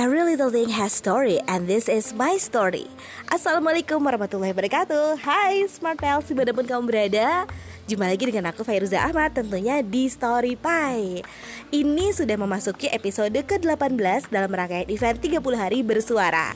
Every little thing has story and this is my story. Assalamualaikum warahmatullahi wabarakatuh. Hai Smart Pals di mana pun kamu berada. Jumpa lagi dengan aku Fairuza Ahmad tentunya di Story Pie. Ini sudah memasuki episode ke-18 dalam rangkaian event 30 hari bersuara.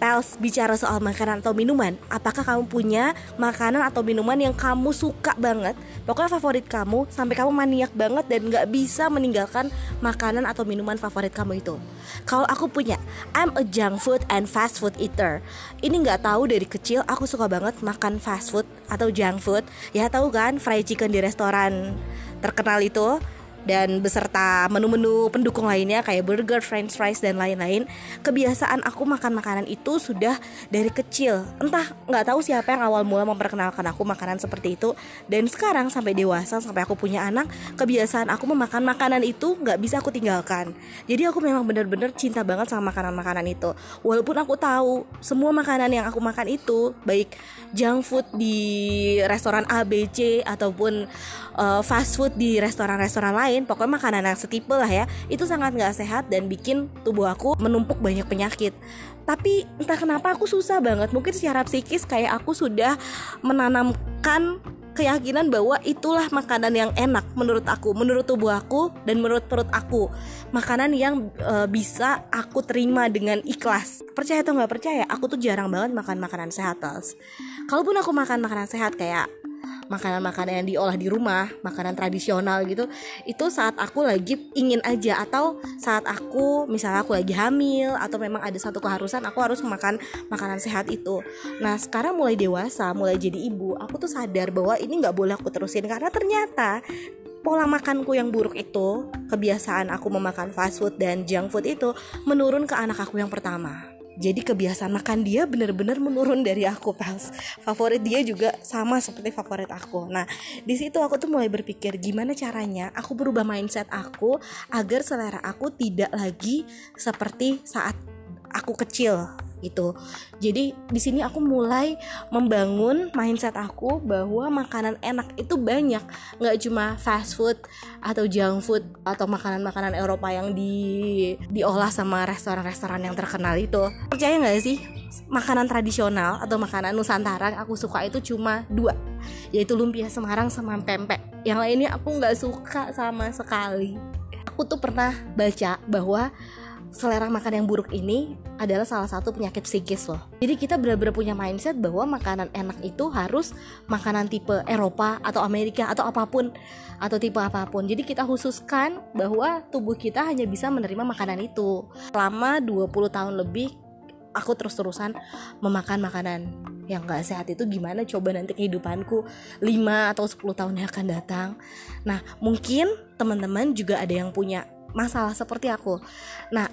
Pals bicara soal makanan atau minuman Apakah kamu punya makanan atau minuman yang kamu suka banget? Pokoknya favorit kamu sampai kamu maniak banget dan gak bisa meninggalkan makanan atau minuman favorit kamu itu. Kalau aku punya. I'm a junk food and fast food eater. Ini gak tahu dari kecil aku suka banget makan fast food atau junk food. Ya tahu kan? Fried chicken di restoran terkenal itu dan beserta menu-menu pendukung lainnya kayak burger, french fries dan lain-lain. Kebiasaan aku makan makanan itu sudah dari kecil. Entah nggak tahu siapa yang awal mula memperkenalkan aku makanan seperti itu. Dan sekarang sampai dewasa sampai aku punya anak, kebiasaan aku memakan makanan itu nggak bisa aku tinggalkan. Jadi aku memang benar-benar cinta banget sama makanan-makanan itu. Walaupun aku tahu semua makanan yang aku makan itu baik junk food di restoran ABC ataupun uh, fast food di restoran-restoran lain pokoknya makanan yang setipe lah ya itu sangat nggak sehat dan bikin tubuh aku menumpuk banyak penyakit tapi entah kenapa aku susah banget mungkin secara psikis kayak aku sudah menanamkan keyakinan bahwa itulah makanan yang enak menurut aku, menurut tubuh aku dan menurut perut aku. Makanan yang e, bisa aku terima dengan ikhlas. Percaya atau nggak percaya, aku tuh jarang banget makan makanan sehat, Kalaupun aku makan makanan sehat kayak makanan-makanan yang diolah di rumah, makanan tradisional gitu, itu saat aku lagi ingin aja. Atau saat aku misalnya aku lagi hamil atau memang ada satu keharusan aku harus makan makanan sehat itu. Nah sekarang mulai dewasa, mulai jadi ibu, aku tuh sadar bahwa ini nggak boleh aku terusin. Karena ternyata pola makanku yang buruk itu, kebiasaan aku memakan fast food dan junk food itu menurun ke anak aku yang pertama jadi kebiasaan makan dia bener-bener menurun dari aku pals favorit dia juga sama seperti favorit aku. Nah di situ aku tuh mulai berpikir gimana caranya aku berubah mindset aku agar selera aku tidak lagi seperti saat aku kecil gitu. Jadi di sini aku mulai membangun mindset aku bahwa makanan enak itu banyak, nggak cuma fast food atau junk food atau makanan-makanan Eropa yang di diolah sama restoran-restoran yang terkenal itu. Percaya nggak sih? Makanan tradisional atau makanan Nusantara yang aku suka itu cuma dua, yaitu lumpia Semarang sama pempek. Yang lainnya aku nggak suka sama sekali. Aku tuh pernah baca bahwa selera makan yang buruk ini adalah salah satu penyakit psikis loh. Jadi kita benar-benar punya mindset bahwa makanan enak itu harus makanan tipe Eropa atau Amerika atau apa pun atau tipe apa pun. Jadi kita khususkan bahwa tubuh kita hanya bisa menerima makanan itu. Selama 20 tahun lebih aku terus-terusan memakan makanan yang gak sehat itu gimana coba nanti kehidupanku 5 atau 10 tahun yang akan datang. Nah, mungkin teman-teman juga ada yang punya masalah seperti aku. Nah,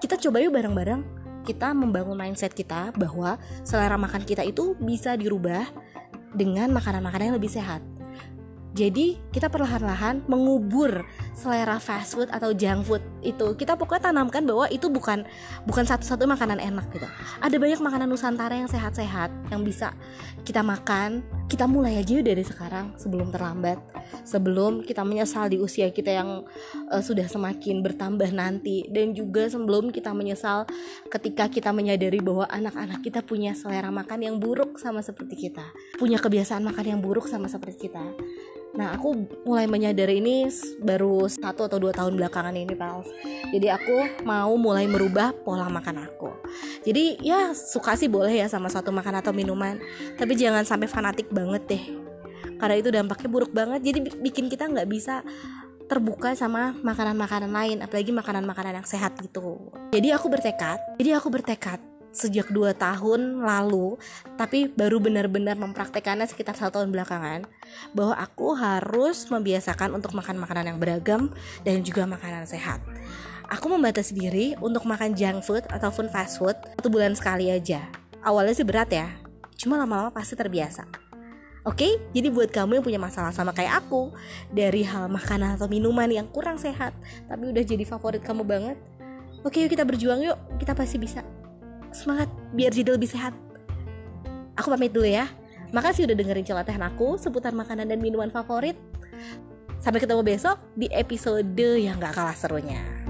kita coba yuk bareng-bareng kita membangun mindset kita bahwa selera makan kita itu bisa dirubah dengan makanan-makanan yang lebih sehat. Jadi kita perlahan-lahan mengubur selera fast food atau junk food itu. Kita pokoknya tanamkan bahwa itu bukan bukan satu-satu makanan enak gitu. Ada banyak makanan Nusantara yang sehat-sehat yang bisa kita makan. Kita mulai aja dari sekarang sebelum terlambat. Sebelum kita menyesal di usia kita yang uh, sudah semakin bertambah nanti dan juga sebelum kita menyesal ketika kita menyadari bahwa anak-anak kita punya selera makan yang buruk sama seperti kita. Punya kebiasaan makan yang buruk sama seperti kita Nah aku mulai menyadari ini baru satu atau dua tahun belakangan ini pals. Jadi aku mau mulai merubah pola makan aku. Jadi ya suka sih boleh ya sama satu makan atau minuman, tapi jangan sampai fanatik banget deh. Karena itu dampaknya buruk banget. Jadi bikin kita nggak bisa terbuka sama makanan-makanan lain, apalagi makanan-makanan yang sehat gitu. Jadi aku bertekad. Jadi aku bertekad sejak dua tahun lalu tapi baru benar-benar mempraktekannya sekitar satu tahun belakangan bahwa aku harus membiasakan untuk makan makanan yang beragam dan juga makanan sehat. Aku membatasi diri untuk makan junk food ataupun fast food satu bulan sekali aja. Awalnya sih berat ya cuma lama-lama pasti terbiasa. Oke, okay? jadi buat kamu yang punya masalah sama kayak aku Dari hal makanan atau minuman yang kurang sehat Tapi udah jadi favorit kamu banget Oke, yuk kita berjuang yuk Kita pasti bisa semangat biar jadi lebih sehat. Aku pamit dulu ya. Makasih udah dengerin celotehan aku seputar makanan dan minuman favorit. Sampai ketemu besok di episode yang gak kalah serunya.